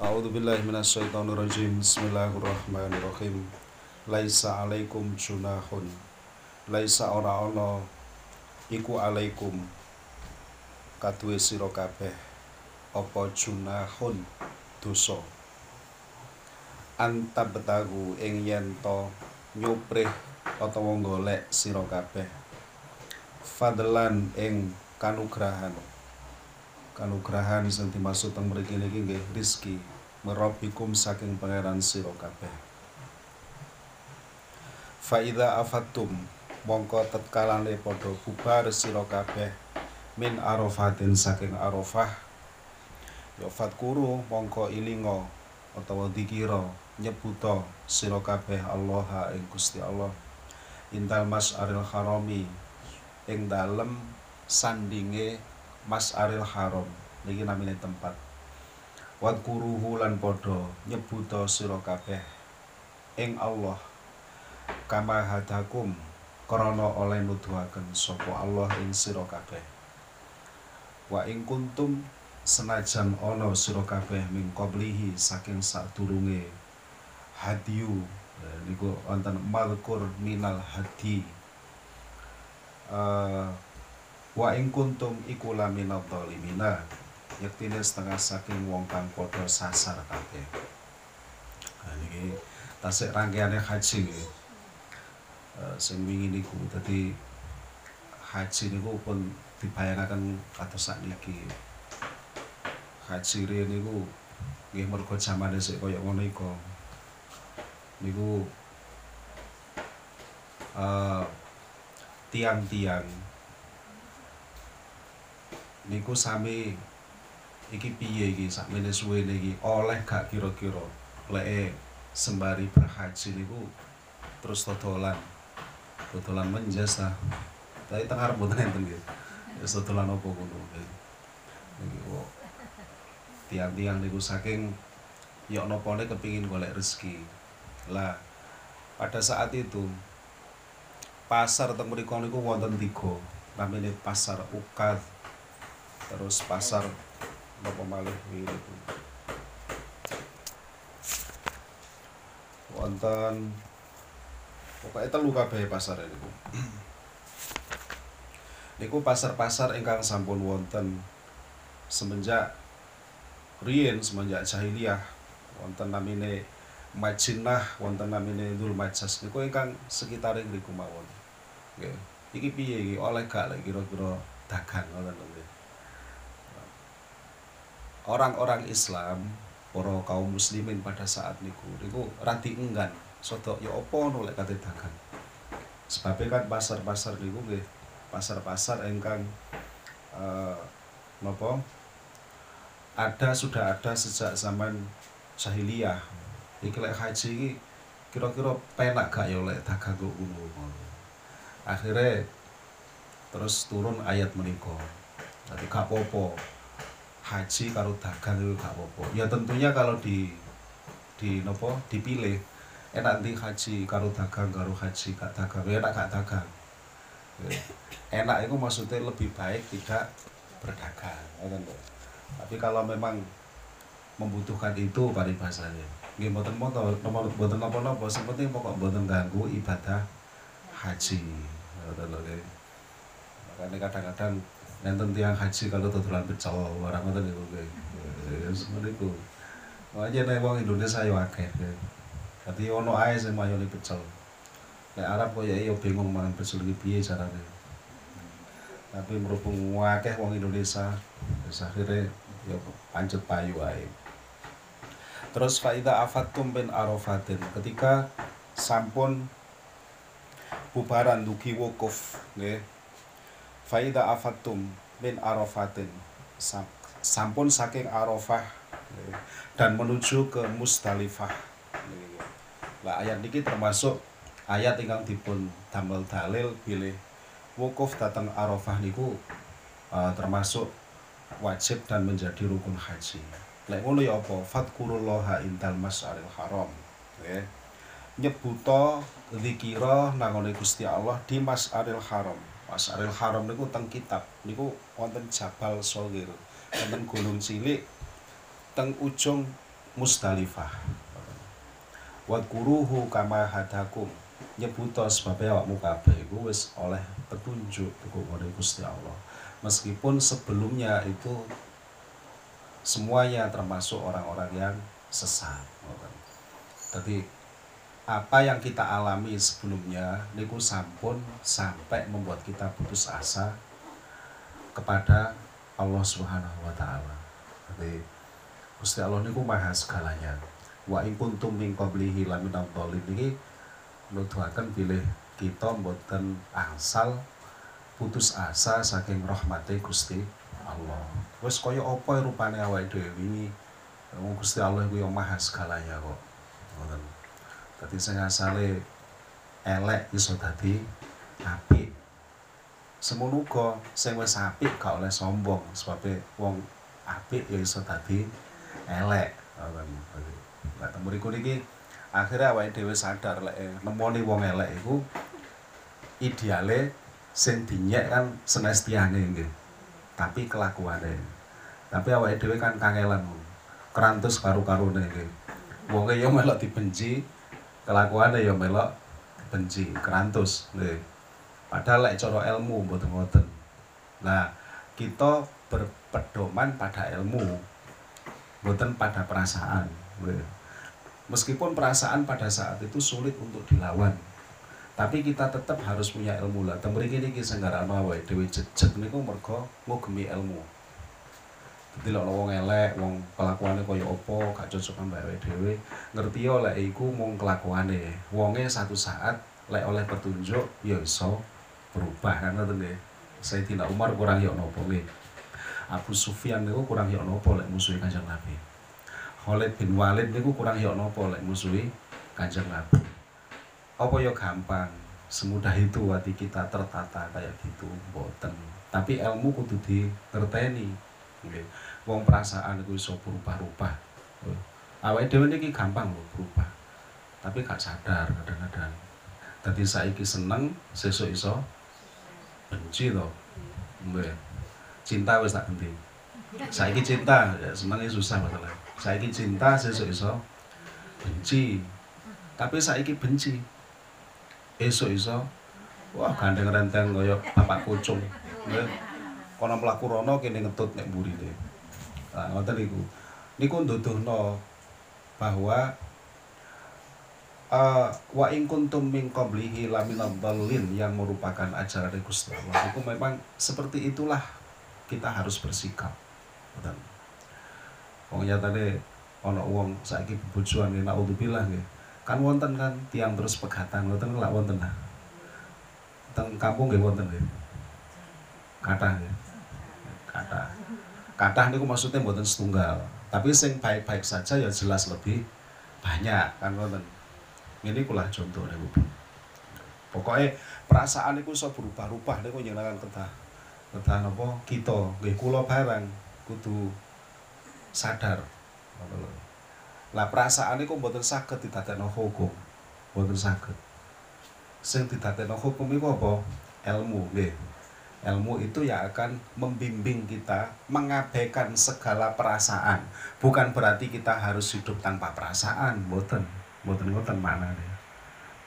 A'udzu billahi minasyaitonir rajim. Bismillahirrahmanirrahim. Laisa alaikum junahun. Laisa ora ana iku alaikum kaduwe sira kabeh apa junahun dosa. Antabtagu ing yen to nyuprih utawa golek sira kabeh. Fadlan ing kanugrahan kanugrahan sing dimaksud teng mriki niki nggih rizki merobikum saking pangeran sira kabeh. Faida afatum mongko tetkalane padha bubar sira kabeh min arafatin saking arafah ya fatkuru mongko ilinga utawa dikira nyebuta sira kabeh Allah ing Gusti Allah. Intal mas'aril harami ing dalem sandinge Mas Aril Haram niki namine tempat. Wadkuruhu lan padha nyebuta sira kabeh ing Allah. Kama hadakum krana oleh nuduhaken sapa Allah ing sira kabeh. Wa ing kuntum senajan ana sira kabeh ming qablihi saking sadurunge hadiyu niku wonten malkur minal hadi. Uh, wa ing kuntum iku lamina dhalimina yektine setengah saking wong kang padha sasar kabeh. Nah niki tasik rangkaiane haji nggih. Uh, sing wingi niku dadi haji niku pun dibayangaken kados sakniki haji riyen niku nggih mergo jamane sik kaya ngono iku. Niku uh, tiang-tiang. Niku sami iki piye iki? Sakmene suwene iki. Oleh gak kira-kira. Leke sembari berhaji niku terus todolan. Todolan menjas ta. Tapi tengah mboten enten nggih. Ya ngono niki kok tiang-tiang niku saking yok nopone kepingin golek rezeki. Lah pada saat itu pasar teng niku wonten tiga. Namanya pasar ukad terus pasar apa malih itu wonten pokoknya telu kabeh pasar niku niku pasar-pasar ingkang sampun wonten semenjak riyen semenjak jahiliyah. Wonten namine Majinah wonten namine Dzul Majas niku ingkang sekitar niku mawon. Nggih. Iki piye iki? Oleh gak kira-kira dagang ngoten nggih orang-orang Islam para kaum muslimin pada saat niku niku rati enggan sodok ya apa nolak kate dagang. Sebabnya kan pasar-pasar niku nggih pasar-pasar engkang uh, napa? Ada sudah ada sejak zaman jahiliyah. Iki lek haji iki kira-kira penak gak ya lek dagang kok akhirnya terus turun ayat menika. Jadi gak apa-apa haji karo dagang itu gak apa-apa. Ya tentunya kalau di di nopo dipilih enak nanti haji karo dagang karo haji gak dagang. Ya enak gak dagang. Enak itu maksudnya lebih baik tidak berdagang tapi kalau memang membutuhkan itu paribasanya nggih mboten moto nomor mboten napa-napa sing penting pokok mboten ganggu ibadah haji. Ngoten lho makanya kadang-kadang nenten tiang haji kalau dodolan pecel orang ngoten niku nggih. Ya semono iku. Makanya nek wong Indonesia yo akeh. Dadi ono ae sing mayone pecel. Nek Arab koyo yo bingung mangan pecel iki piye. Tapi berhubung akeh wong Indonesia, wis akhire yo pancet payu ae. Terus faida afatum bin arafatin ketika sampun bubaran dugi wukuf nggih faida afatum min arafatin sampun saking arafah dan menuju ke mustalifah lah ayat niki termasuk ayat ingkang dipun damel dalil bilih wukuf datang arafah niku uh, termasuk wajib dan menjadi rukun haji. Lek ngono ya apa? Fadkurullaha intal mas'alil haram. Nggih nyebuta zikira nangone Gusti Allah di Mas'alil Haram Masaril Haram niku teng kitab niku wonten Jabal Shogir wonten gunung cilik teng ujung Mustalifah. Wadkuruhu kama hadakum nyebuto sebabnya awakmu kabeh iku wis oleh petunjuk tuku Gusti Allah. Meskipun sebelumnya itu semuanya termasuk orang-orang yang sesat. Jadi apa yang kita alami sebelumnya niku sampun sampai membuat kita putus asa kepada Allah Subhanahu wa taala. Jadi Gusti Allah niku maha segalanya. Wa in kuntum min qablihi laminal ini nuduhaken bilih kita mboten asal putus asa saking rahmate Gusti Allah. Wis kaya apa rupane awake dhewe wingi. Gusti Allah yang maha segalanya kok. Ngoten. Dadi sing asale elek iso dadi apik. Semono uga sing wis apik gak oleh sombong sebabe wong apik ya iso dadi elek. Lah temu niki akhirnya awake dhewe sadar lek eh, nemoni wong elek iku ideale sing dinyek kan senestiane nggih tapi kelakuane tapi awake dhewe kan kangelan kerantus karu-karune nggih wonge yo melok dibenci kelakuane yo melok benci kerantus. Nggih padahal lek ilmu mboten ngoten. Nah kita berpedoman pada ilmu mboten pada perasaan. Nggih Meskipun perasaan pada saat itu sulit untuk dilawan, tapi kita tetap harus punya ilmu lah. Temriki niki sing ngarakno awake dhewe jejeg niku mergo ngugemi ilmu. Dadi lek wong elek, wong kelakuane kaya apa, gak cocok ambek awake dhewe, ngerti yo lek iku mung kelakuane. Wonge satu saat lek oleh petunjuk ya iso berubah kan ngoten nggih. Sayyidina Umar kurang yo nopo nggih. Abu Sufyan niku kurang yo nopo lek musuhe Kanjeng Nabi. Khalid bin Walid niku kurang yok nopo lek musuhi Kanjeng Nabi. Apa yo gampang, semudah itu hati kita tertata kayak gitu, boten. Tapi ilmu kudu dikerteni. Wong perasaan iku iso berubah-ubah. Awake dhewe niki gampang lho berubah. Tapi gak sadar kadang-kadang. Dadi saiki seneng, sesuk iso benci. Nggih. Cinta wis tak ganti. Saiki cinta, ya seneng susah masalah saiki cinta sesuk iso benci tapi saiki benci esok iso wah gandeng renteng kaya bapak kucung kono mlaku rono kene ngetut nek mburine nah ngoten niku. Niku nduduhno bahwa uh, wa in kuntum min qablihi laminal dhalin yang merupakan ajaran Gusti Allah itu memang seperti itulah kita harus bersikap. Betul wong nyatane ana wong saiki bebojoan nek naudzubillah nggih. Kan wonten kan tiang terus pegatan wonten lak wonten teng kampung nggih wonten nggih. Kathah nggih kathah kathah niku maksudnya mboten setunggal. Tapi sing baik-baik saja ya jelas lebih banyak kan wonten ini kula contoh niku. Pokoknya perasaan niku iso berubah-ubah niku njenengan kedah kedah napa? Kita. Nggih kula barang kudu sadar. Lah perasaan itu mboten saged didadekno hukum. Mboten saged. Sing didadekno hukum itu apa? Ilmu nggih ilmu itu ya akan membimbing kita mengabaikan segala perasaan. Bukan berarti kita harus hidup tanpa perasaan mboten. Mboten ngoten mana nih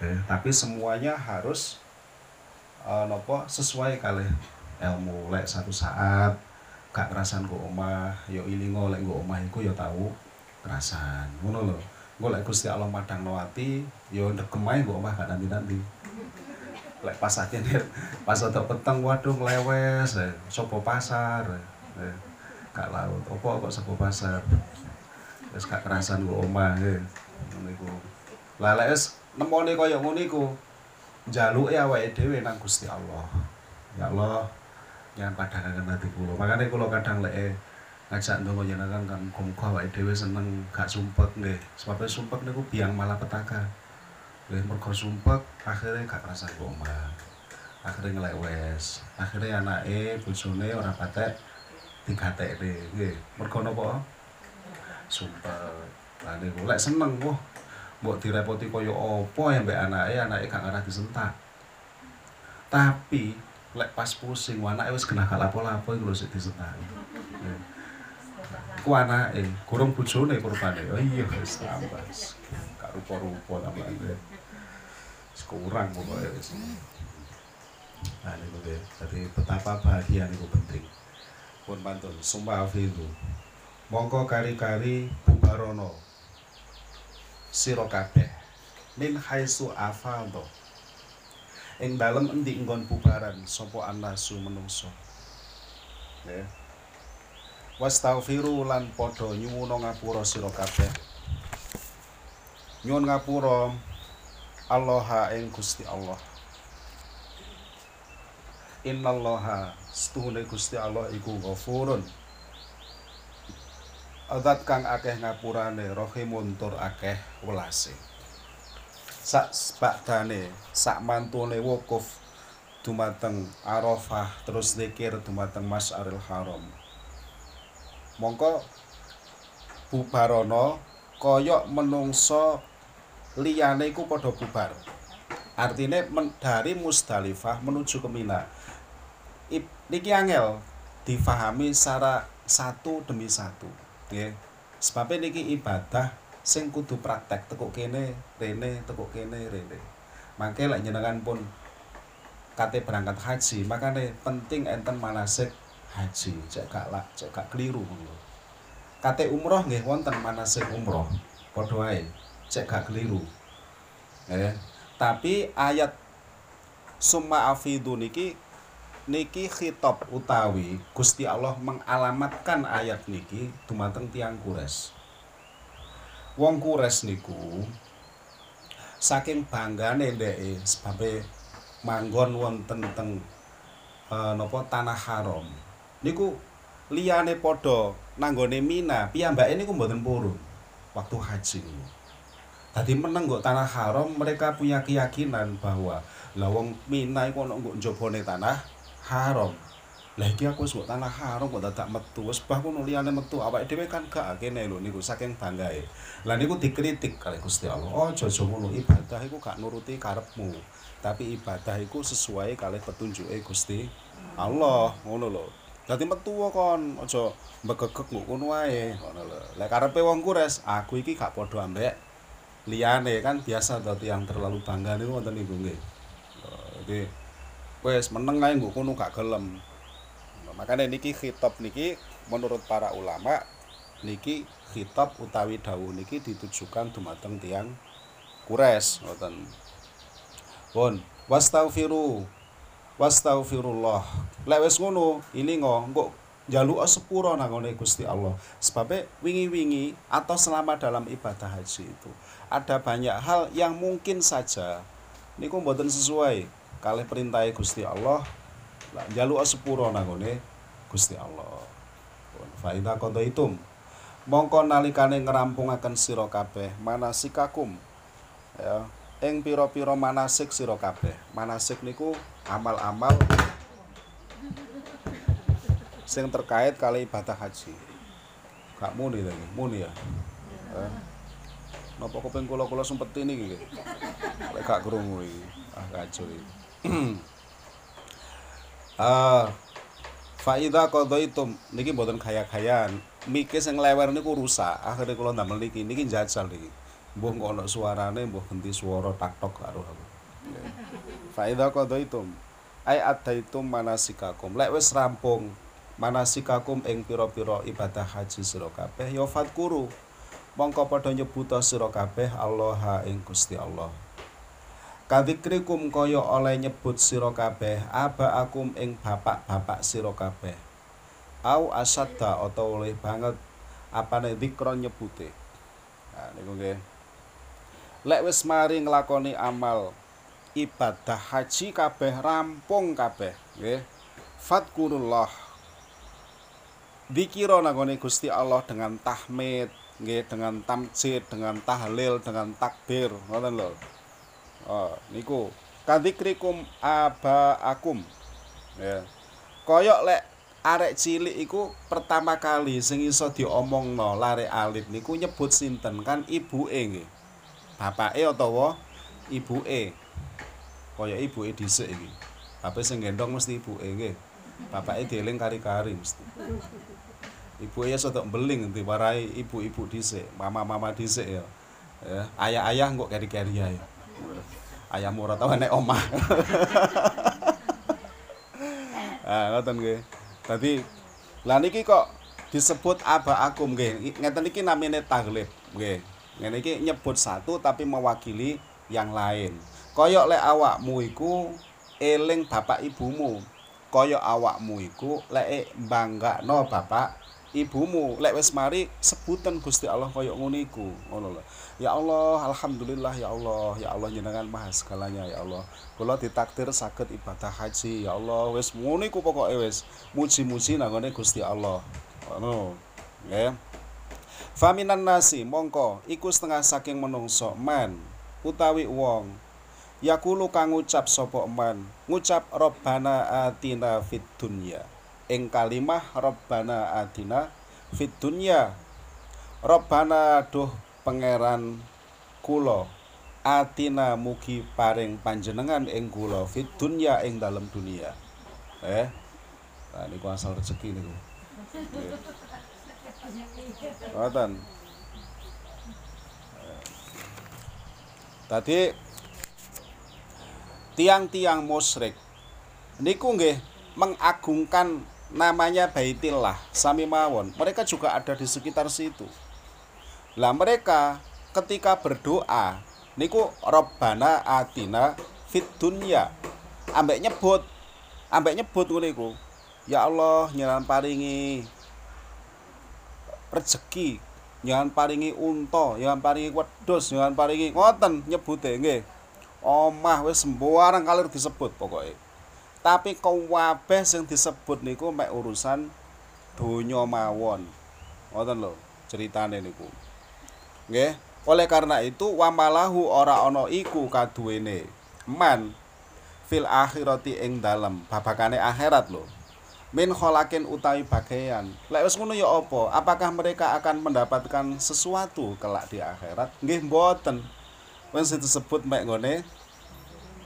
eh, tapi semuanya harus uh, nopo sesuai kali ilmu. Lek satu saat gak kerasan kok omah ya ilingo lek nggo omah iku ya tau kerasan ngono lho. Engko lek Gusti Allah madangno ati ya ndegem ae nggo omah gak nanti-nanti lek pas akhirnya pas untuk peteng waduh nglewes eh, sapa pasar eh, gak laut. Opo kok sapa pasar? Wis gak kerasan nggo omah eh. ngono iku. Lah lek wis nemoni kaya ngono iku njaluke awake dhewe nang Gusti Allah. Ya Allah yang pada kangen hati kulo makanya kulo kadang lek ngajak ndonga jenengan kan muga awake dhewe seneng gak sumpek nggih. Sebabnya sumpek niku biang malah nggih mergo sumpek akhirnya gak kerasa kok omah akhirnya ngelek wes akhirnya anake bojone ora patek digatekne nggih mergo napa sumpek lah niku lek seneng wah mbok direpoti kaya apa ya mbek anake anake gak ngarah disentak tapi lek pas pusing anake wis kena lapo-lapo iku lho sik disentak. Ku anake, gurung bojone kurbane. Oh iya wis tambah. Gak rupa-rupa tambah. Wis kurang pokoke wis. Nah niku nggih, dadi betapa bahagia niku penting. Pun pantun, sumpah itu. Mongko kari-kari bubarono. Sira kabeh. Min haisu afaldo ing dalem endi nggon bubaran? Sapa anasu menungso? Ya. Wastaghfiru lan padha nyuwun ngapura sira kabeh. Nyuwun ngapura Allah ing Gusti Allah. Innallaha setuhune Gusti Allah iku ghafurun. Adat kang akeh ngapurane rahimun tur akeh welase. Sak bakdane sak mantune wukuf dumateng Arafah terus zikir dumateng Mas'aril Haram. Mongko bubarono koyok menungso liyane iku padha bubar. Artine dari Musdalifah menuju ke Mina. Niki angel difahami secara satu demi satu nggih. Sebabnya niki ibadah sing kudu praktek tekuk kene rene tekuk kene rene. Mangke lek jenengan pun kate berangkat haji makanya penting enten manasik haji cek gak lak cek gak keliru kate umroh nggih wonten manasik umroh padha wae cek gak keliru. Ya tapi ayat summa afidu niki niki khitab utawi Gusti Allah mengalamatkan ayat niki dumateng tiang kures. Wong kures niku saking banggane ndeke sebabe manggon wonten teng e, napa tanah haram. Niku liyane padha nanggone Mina piyambake niku mboten purun waktu haji niku Tadi meneng kok tanah haram mereka punya keyakinan bahwa lawang Mina iku ana tanah haram. Lah iki aku wis tanah haram kok dadak metu bah ngono liyane metu awake dhewe kan gak kene lho niku saking banggae. Lah niku dikritik kali Gusti Allah oh jojo ngono ibadah iku gak nuruti karepmu tapi ibadah iku sesuai kali petunjuke Gusti Allah. Ngono dadi metu kon aja mbegegek nggo ngono wae ngono lho. Lek karepe wong kures aku iki gak padha ambek liyane kan biasa dadi yang terlalu bangga niku wonten niku nggih. Jadi wes meneng ae nggo kono gak gelem. Makanya niki khitab niki menurut para ulama niki khitab utawi dawuh niki ditujukan dumateng tiang kures ngoten. Pun wastaghfiru wastaghfirullah lek wis ngono ini ngo jaluk sepuro nangone Gusti Allah. Sebabnya wingi-wingi atau selama dalam ibadah haji itu ada banyak hal yang mungkin saja. Niku mboten sesuai kali perintah Gusti Allah. Lah jaluk sepuro nangone Gusti Allah. Fa idza qadaitum mongko nalikane ngrampungaken sira kabeh manasikakum ya ing pira-pira manasik sira kabeh. Manasik niku amal-amal sing terkait kali ibadah haji. Gak muni lagi muni ya. Eh. Napa kuping kula-kula sempet ini iki lek gak krungu iki ah kacau iki ah Faida itu niki mboten kaya-kayaan. Miki sing lewer niku rusak. Akhire kula ndamel niki niki jajal niki. Mbuh kok ana suarane, mbuh ganti swara tak-tok karo aku. Faida itu ai adaitum manasikakum. Lek wis rampung manasikakum ing pira-pira ibadah haji sira kabeh ya fadkuru. Mongko padha nyebuta sira kabeh Allah ing Gusti Allah. Kadikrikum kaya oleh nyebut sira kabeh abaakum ing bapak-bapak sira kabeh. Au asadda atau oleh banget apane dikron nyebute. Nah niku nggih. Lek wis mari nglakoni amal ibadah haji kabeh rampung kabeh nggih. Fadkurullah. Dikira nangone Gusti Allah dengan tahmid, nggih dengan tamjid, dengan tahlil, dengan takbir, ngoten lho. Oh, niku kadikrikum abaakum. Ya. Koyok lek arek cilik iku pertama kali sing iso diomongno lare alit niku nyebut sinten kan ibuke nggih. Bapake utawa ibuke. Kaya ibuke dhisik iki. Bapak sing gendong mesti ibuke nggih. Bapake dieling kari-kari mesti. Ibu ya sotok beling diwarai ibu-ibu dhisik, mama-mama dhisik ya. Ya, ayah-ayah kok keri-keri ya. Ayah ora tau nek omah. ah, ngoten nggih. Dadi lah niki kok disebut aba akum nggih. Ngeten iki namine taglib nggih. Ngene iki nyebut satu tapi mewakili yang lain. Koyok lek awakmu iku eling bapak ibumu. Koyok awakmu iku lek banggakno bapak ibumu. Lek wis mari sebutan Gusti Allah koyok ngono iku. Ngono. Ya Allah, alhamdulillah ya Allah, ya Allah jenengan maha segalanya ya Allah. Kula ditakdir saged ibadah haji ya Allah. Wis ngono iku pokoke wis muji-muji nang Gusti Allah. Ngono. Nggih. Faminan nasi mongko iku setengah saking menungso man utawi wong yakulu kang ngucap sapa man ngucap robbana atina fid dunya ing kalimah robbana atina fid dunya. Robbana duh pangeran kula atina mugi paring panjenengan ing kula fid dunya ing dalam dunia. Eh nah niku asal rezeki niku. Ngoten. Tadi tiang-tiang musyrik niku nggih mengagungkan namanya Baitillah sami mawon. Mereka juga ada di sekitar situ. Lah mereka ketika berdoa niku Robbana atina fit dunya. Ambek nyebut ambek nyebut ngono iku. Ya Allah, nyeran paringi rezeki jangan paringi unta jangan paringi wedhus jangan paringi ngoten nyebute nggih omah wis sembarang kalir disebut pokoknya tapi kabeh sing disebut niku mek urusan donya mawon ngoten lho ceritane niku nggih oleh karena itu wamalahu ora ana iku kaduwene man fil akhirati ing dalem babakane akhirat lho min kholakin utawi bagian. Lek wis ngono ya apa? Apakah mereka akan mendapatkan sesuatu kelak di akhirat? Nggih mboten. Wis disebut mek ngene.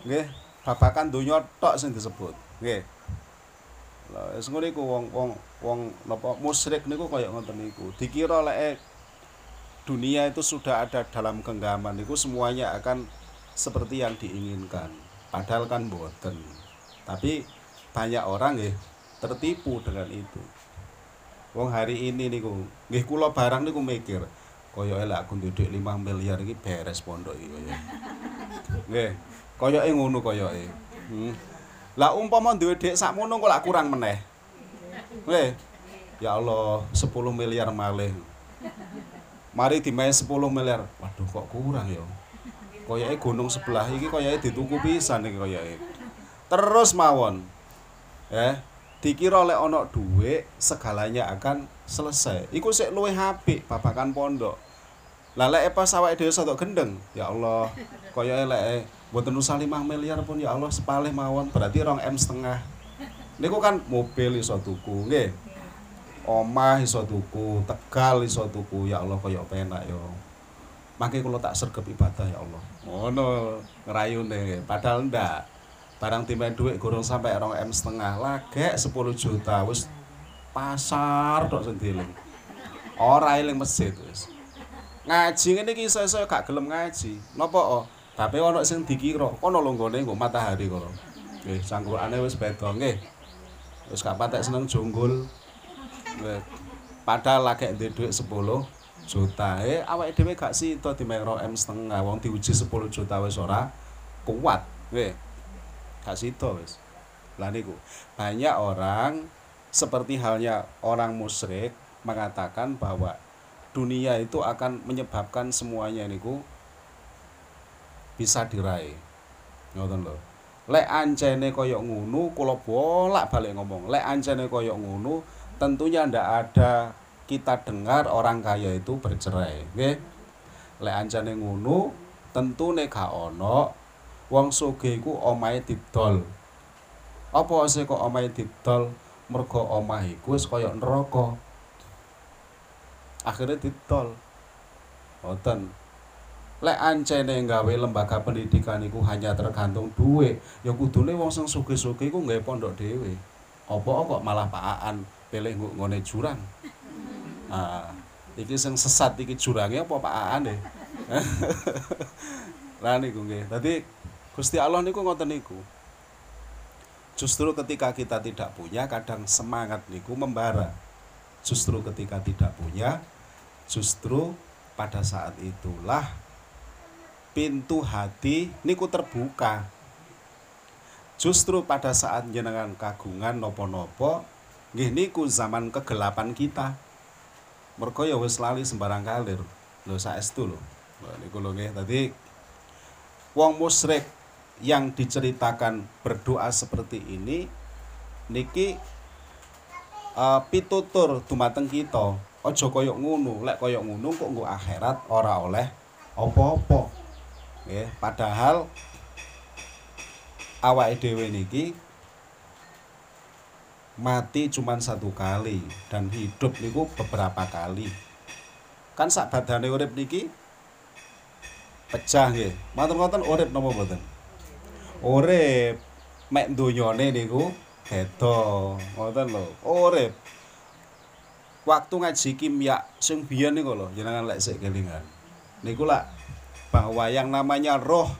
Nggih, babakan donya tok sing disebut. Nggih. Lah wis ngono iku wong wong napa musyrik niku kaya ngoten niku. Dikira lek dunia itu sudah ada dalam genggaman niku semuanya akan seperti yang diinginkan. Padahal kan mboten. Tapi banyak orang nggih tertipu dengan itu wong hari ini niku nggih kula barang niku mikir kaya elek aku nduduk 5 miliar iki beres pondok iki kaya nggih koyoke ngono koyoke. Hmm. lah umpama duwe dhek sakmono kok lak kurang meneh. Nggih. Ya Allah 10 miliar malih. Mari dimain 10 miliar. Waduh kok kurang ya? Koyoke gunung sebelah iki koyoke dituku pisan iki koyoke. Terus mawon. Eh dikira oleh onok duit segalanya akan selesai. Iku sik luwih apik babakan pondok. Lah lek pas awake dhewe sotok gendeng ya Allah kaya elek mboten usah 5 miliar pun ya Allah sepalih mawon berarti rong M setengah. Niku kan mobil iso tuku nggih. Omah iso tuku tegal iso tuku ya Allah kaya penak yo. Makanya kalau tak sergap ibadah ya Allah. Ngono ngerayune padahal ndak. Barang timbang duit gorong sampai rong M setengah. Lagek 10 juta wis pasar dok sendiri ora eling masjid wis. Ngaji ngene iki iso-iso gak gelem ngaji. Napa oh tapi ono sing dikira kono lho nggone nggo matahari kono nggih cangkrukane wis beda nggih. Wis gak patek seneng jonggol. Padahal lagi ndek duit 10 juta. Eh awake dhewe gak sida dimeng M setengah wong diuji 10 juta wis ora kuat nggih. Gak sida wis. Lah niku banyak orang seperti halnya orang musyrik mengatakan bahwa dunia itu akan menyebabkan semuanya niku bisa diraih. Ngoten lho. Lek ancene koyok ngunu, kula bolak-balik ngomong, lek ancene koyok ngunu, tentunya ndak ada kita dengar orang kaya itu bercerai, nggih. Lek ancene ngunu, tentu nek gak ono wong sugih iku omahe didol. Apa sih kok omahe didol? Mergo omah iku wis kaya neraka. Akhirnya didol. Ngoten. Lek ancene gawe lembaga pendidikan iku hanya tergantung duit, ya kudune wong sing sugih-sugih iku nggawe pondok dhewe. Apa kok malah pakaan pilih ngone jurang? Nah, iki sing sesat iki jurange apa Pak Aan deh. Lah niku nggih. Dadi Gusti Allah niku ngoten niku. Justru ketika kita tidak punya kadang semangat niku membara. Justru ketika tidak punya justru pada saat itulah pintu hati niku terbuka. Justru pada saat jenengan kagungan nopo-nopo nggih niku zaman kegelapan kita. Mergo ya wis lali sembarang kalir. Lho saestu lho. Niku lho nggih. Dadi wong musyrik yang diceritakan berdoa seperti ini niki uh, pitutur dumateng kita aja kaya ngono lek kaya ngono kok nggo akhirat ora oleh apa-apa nggih padahal awake dhewe niki mati cuma satu kali dan hidup niku beberapa kali. Kan sak badane urip niki pecah nggih. Matur ngoten urip napa mboten? Urip. Mek donyane niku beda. Ngoten lho urip. Waktu ngaji kimia sing biyen niku lho jenengan lek sik kelingan. Niku lak bahwa yang namanya roh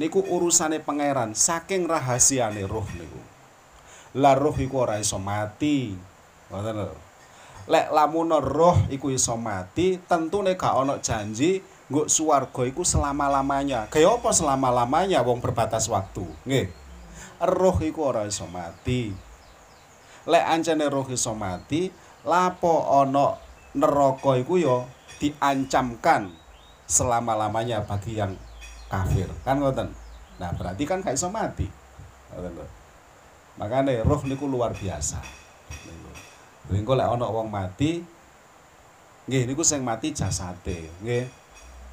niku urusane pangeran saking rahasiane roh niku lah roh iku ora iso mati ngoten lho lek lamun roh iku iso mati tentune gak ana janji nggo swarga iku selama-lamanya. Kaya apa selama-lamanya wong berbatas waktu? Nggih. Roh iku ora iso mati. Lek ancene roh iso mati, lapo ana neraka iku ya diancamkan selama-lamanya bagi yang kafir. Kan ngoten. Nah, berarti kan gak iso mati. Ngoten roh niku luar biasa. Niku lek ana wong mati, nggih niku sing mati jasate, nggih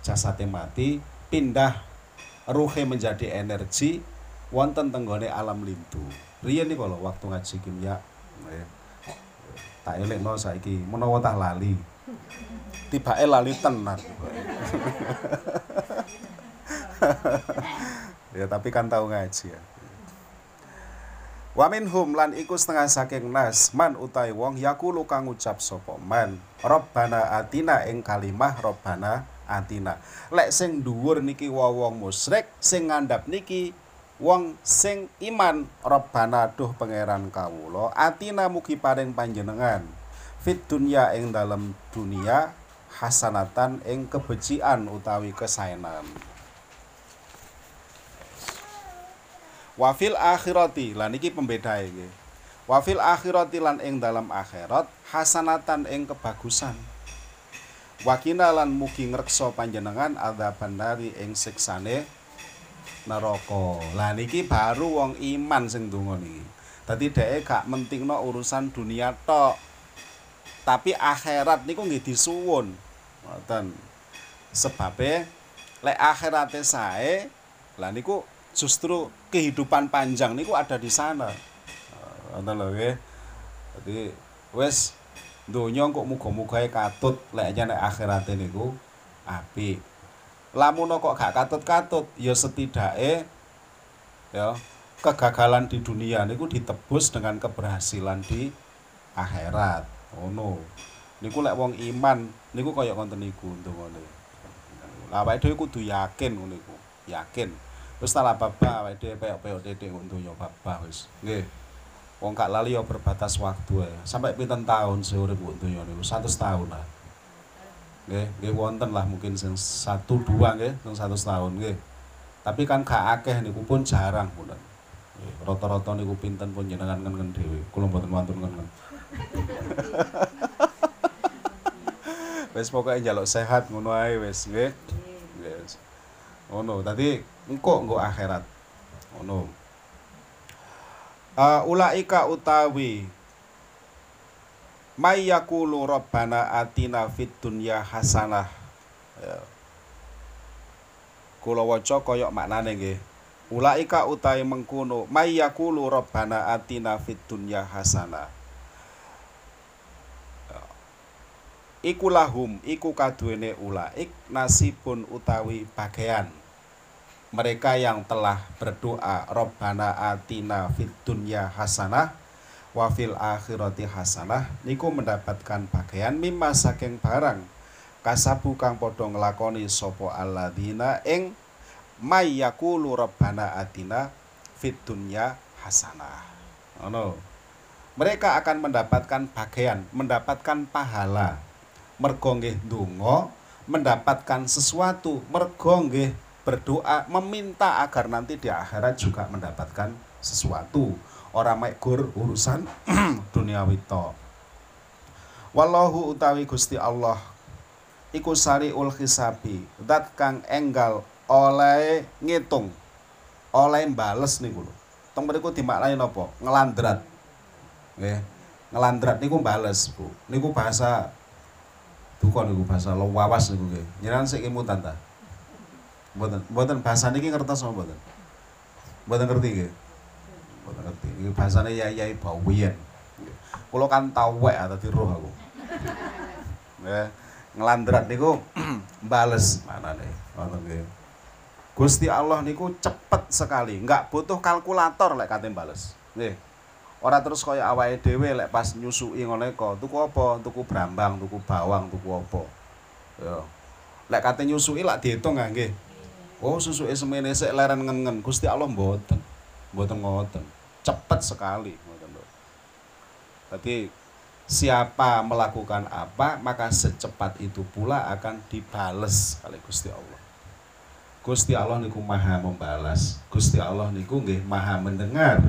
jasate mati pindah ruhe menjadi energi wonten tenggone alam lintu riyen niku lho waktu ngaji kimia tak elekno saiki menawa tak lali tibake lali tenan ya tapi kan tahu ngaji ya. Wa minhum lan iku setengah saking nas man utai wong yakulu kang ngucap sapa man Rabbana atina ing kalimah Rabbana atina. Lek sing dhuwur niki wong musyrik, sing ngandhap niki wong sing iman Rabbana duh pangeran kawula, atina mugi paring panjenengan. Fit dunya ing dalam dunia hasanatan ing kebecikan utawi kesaenan. Wafil akhirati lan iki pembeda iki. Wafil akhirati lan ing dalam akhirat hasanatan ing kebagusan. Wakina lan mugi ngreksa panjenengan adzaban nari ing siksane neraka. Lah niki baru wong iman sing donga niki. Dadi dheke gak mentingno urusan dunia tok. Tapi akhirat niku nggih disuwun. Ngoten. Sebabe lek akhirate sae, lah niku justru kehidupan panjang niku ada di sana. Ngoten lho nggih. Dadi wis donya kok muga-mugae katut lek nek akhirate niku apik. Lamun kok gak katut-katut ya setidake ya kegagalan di dunia niku ditebus dengan keberhasilan di akhirat. Ngono. Oh, niku lek wong iman niku kaya ngoten niku ndongane. Lah awake dhewe kudu yakin ngono niku. Yakin. Wis tak babah awake dhewe peyok-peyok titik ngono donya babah wis. Nggih. Wong kak lali ya berbatas waktu ya. Sampai pinten tahun seurip wong donya niku? 100 tahun lah. Nggih, nggih wonten lah mungkin sing 1 2 nggih, sing 100 tahun nggih. Tapi kan gak akeh niku pun jarang pun. Rata-rata niku pinten pun jenengan ngen dhewe. Kula mboten wonten ngen. wis pokoke njaluk sehat ngono ae wis nggih. Wis. Ngono, tadi engko engko akhirat. Ngono uh, ulaika utawi may yaqulu rabbana atina fid dunya hasanah ya. kula waca kaya maknane nggih ulaika utawi mengkono may yaqulu rabbana atina fid dunya hasanah ya. Iku lahum iku kaduwene ulaik nasibun utawi bagian mereka yang telah berdoa Robbana atina fid dunya hasanah wafil akhirati hasanah niku mendapatkan bagian mimma saking barang. Kasabu kang padha nglakoni sapa alladzina ing mayyaqulu rabbana atina fit dunya hasanah. Ngono. Mereka akan mendapatkan bagian mendapatkan pahala mergo nggih mendapatkan sesuatu mergo nggih berdoa meminta agar nanti di akhirat juga mendapatkan sesuatu. Ora mek urusan duniawi to wallahu utawi Gusti Allah iku sariul hisabi dat kang enggal oleh ngitung oleh bales niku lho. Tong mriku dimaknani napa? Ngelandrat. Nggih ngelandrat niku bales Bu. Niku bahasa bukan niku bahasa lawas niku nggih nyeran sik imutan ta mboten mboten bahasa niki ngertos apa mboten mboten ngerti nggih Mboten ngerti. Iki bahasane yai-yai bawiyen. Kula kan tau wek dadi roh aku. Ya, ngelandrat niku bales manane. Ngoten nggih. Gusti Allah niku cepet sekali, enggak butuh kalkulator lek kate bales. Nggih. Ora terus kaya awake dhewe lek pas nyusui ngono iku, tuku apa? Tuku brambang, tuku bawang, tuku apa. Ya. Lek kate nyusui lak diitung nggih. Oh, susuke semene sik leren ngen-ngen. Gusti Allah mboten. Mboten ngoten cepat sekali Jadi siapa melakukan apa maka secepat itu pula akan dibales oleh Gusti Allah. Gusti Allah niku maha membalas. Gusti Allah niku nggih maha mendengar.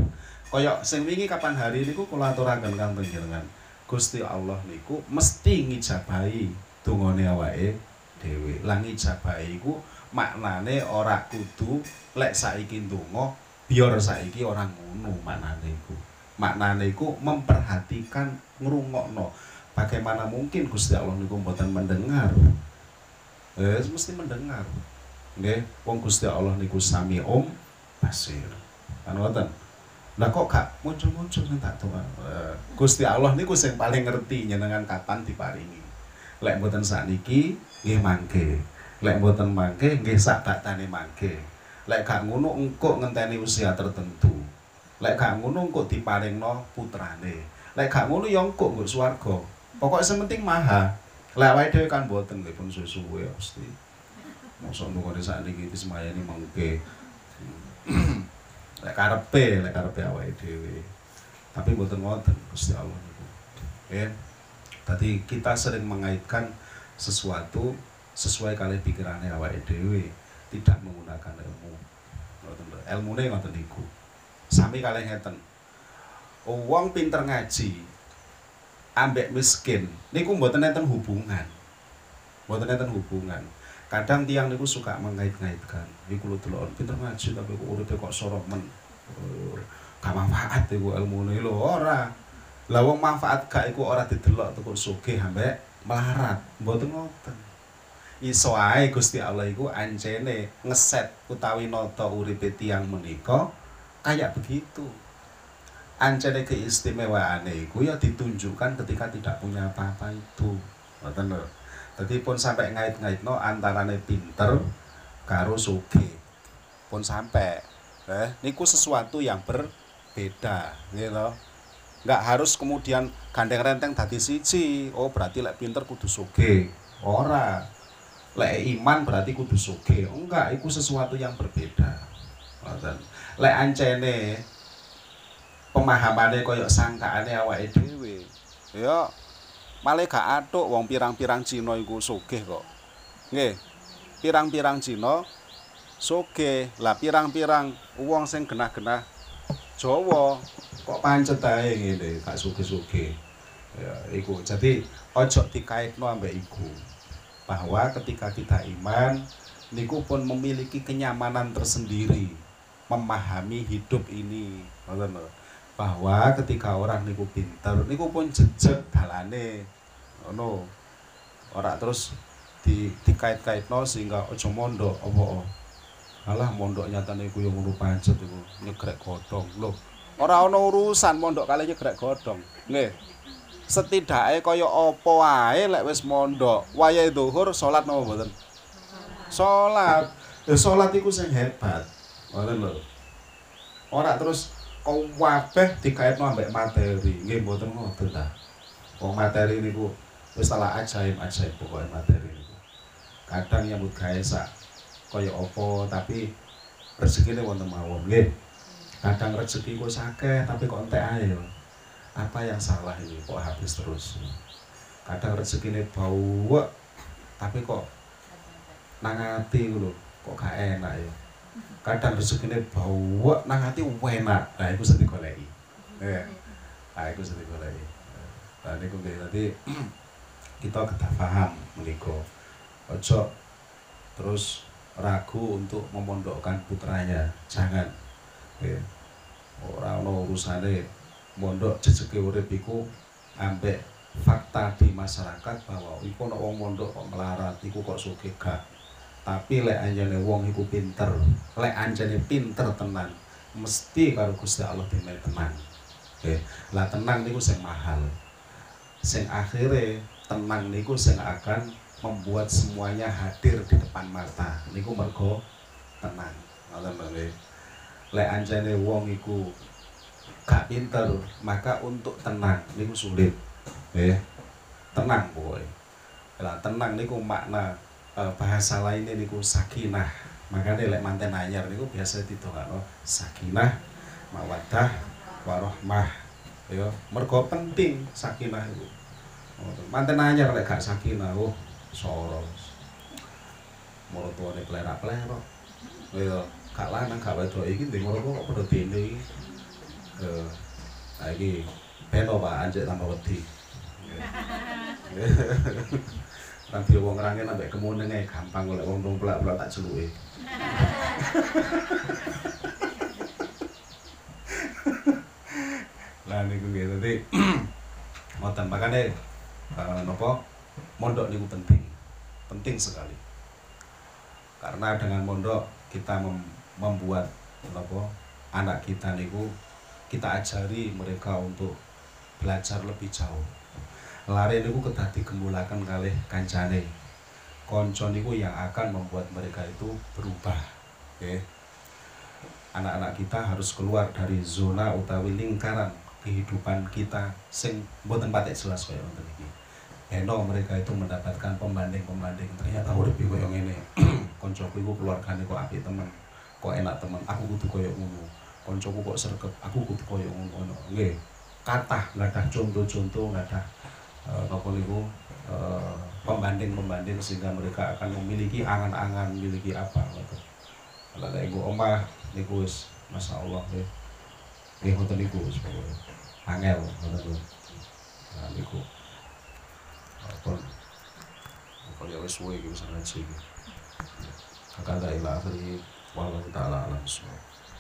Koyok sing wingi kapan hari niku kula aturaken kang panjenengan. Gusti Allah niku mesti ngijabahi dungane awake dhewe. Lah ngijabahi iku maknane ora kudu lek saiki ndonga biar saiki orang ngono maknane iku. Maknane iku memperhatikan ngrungokno. Bagaimana mungkin Gusti Allah niku mboten mendengar? Eh mesti mendengar. Nggih wong Gusti Allah niku sami om basir. Kan ngoten lah kok gak muncul-muncul sing tak eh, Gusti Allah niku sing paling ngerti nyenengan kapan diparingi. Lek mboten sakniki nggih mangke. Lek mboten mangke nggih sak baktane mangke. Lek gak ngono engko ngenteni usia tertentu. Lek gak ngono engko diparingno putrane. Lek gak ngono ya engko nggo swarga. Pokoknya sementing maha. Lek awake dhewe kan boten nggih pun suwe-suwe mesti mosok nunggu sakniki iki semayani mengke lek karepe lek karepe awake dhewe. Tapi boten ngoten Gusti Allah niku. Ya. Tadi kita sering mengaitkan sesuatu sesuai kali pikirannya awake dhewe tidak menggunakan ilmu. Ilmu ini ngoten niku. Sami kalian ngeten. Uang pinter ngaji ambek miskin niku mboten enten hubungan. Mboten enten hubungan kadang tiang niku suka mengait-ngaitkan niku lho delok pinter ngaji tapi kok uripe kok sorok men oh, gak manfaat iku ilmu lho ora lah wong manfaat gak iku ora didelok tukul sugih ambek melarat mboten ngoten iso ae Gusti Allah iku ancene ngeset utawi nata uripe tiyang menika kayak begitu. Ancene keistimewaane iku ya ditunjukkan ketika tidak punya apa-apa itu. Ngoten lho. Dadi pun sampai ngait-ngaitno antarane pinter karo sugih. Pun sampai eh niku sesuatu yang berbeda, gitu. Enggak harus kemudian gandeng renteng dadi siji. Oh, berarti lek pinter kudu sugih. Ora lek iman berarti kudu suge enggak itu sesuatu yang berbeda ngoten lek ancene pemahamane koyok sangkaane awake dhewe ya malah gak atuk wong pirang-pirang Cina iku sugih kok. Nggih. Pirang-pirang Cina sugih. Lah pirang-pirang wong sing genah-genah Jawa kok pancet ae ngene gak sugih-sugih. Ya iku. Jadi ojo dikaitno ambek iku. Bahwa ketika kita iman niku pun memiliki kenyamanan tersendiri. Memahami hidup ini bahwa ketika orang niku pinter niku pun jejak dalane ngono. Ora terus di dikait-kaitno sehingga ojo mondok apa alah mondok nyatane iku yang ngono pancet iku nyegrek godhong. Lho ora ana urusan mondok kali nyegrek godhong. Nggih. Setidaknya kaya apa wae lek wis mondok. Wayahe zuhur salat napa mboten salat. Ya salat iku sing hebat. Ngoten lho. Ora terus kabeh dikaitno ambek materi. Nggih mboten ngoten ta. Wong materi niku wis salah ajaib-ajaib pokoke materi niku. Kadang nyambut gawe sak kaya apa tapi rezekine wonten mawon nggih. Kadang rezeki ku akeh tapi kok entek ae Apa yang salah ini kok habis terus? Kadang rezekine bau tapi kok nang ati lho kok gak enak ya. Kadang rezekine bau nang ati enak. Nah iku sing digoleki. Ya. Nah iku sing digoleki. Nah niku nggih dadi kita kedah paham menika. Ojo terus ragu untuk memondokkan putranya. Jangan. Ya. Ora ono urusane mondok jejeke urip iku ambek fakta di masyarakat bahwa iku ono wong mondok kok melarat iku kok sugih gak. Tapi lek anjane wong iku pinter, lek anjane pinter tenan, mesti karo Gusti Allah dimenehi tenang. Oke, lah tenang niku sing mahal. Sing akhirnya tenang niku sing akan membuat semuanya hadir di depan mata. Niku mergo tenang ngoten nggih. Lek anjane wong iku gak pinter maka untuk tenang niku sulit. Nggih. Tenang boy lah tenang niku makna e, bahasa lainnya niku sakinah. Makanya lek manten anyar niku biasa ditokakno sakinah mawadah warohmah. Ya mergo penting sakinah itu manten anyar lek gak sakinah oh soros maratuwane plerak-plerok. Ya gak lanang gak wedok iki ndek mergo kok padha dene iki. Eh nah iki beno Pak anjek tambah wedi Nanti wong rangen ambek kemunenge gampang golek wong plak-plak tak celuke. Lah niku nggih dadi ngoten makane uh, napa mondok niku penting. Penting sekali. Karena dengan mondok kita mem membuat napa anak kita niku kita ajari mereka untuk belajar lebih jauh. Lari niku kedah digemulaken kalih kancane. Konco niku yang akan membuat mereka itu berubah. Okay. Anak-anak kita harus keluar dari zona utawi lingkaran kehidupan kita sing mboten patek jelas kaya ngoten iki. Eno mereka itu mendapatkan pembanding-pembanding ternyata urip koyo ngene. Koncoku iku keluargane kok apik temen, kok enak temen, aku kudu koyo ngono. Koncoku kok sregep, aku kudu koyo ngono. Nggih. Kathah ngadah contoh-contoh ngadah uh, napa niku uh, pembanding-pembanding sehingga mereka akan memiliki angan-angan memiliki apa gitu. Kalau lek omah niku wis masyaallah nggih. Nggih ngoten niku pokoke angel ngoten lho. Nah niku. Apa apa ya wis suwe iki wis ngaji iki. Kakak ila akhiri wallahu taala alam semua.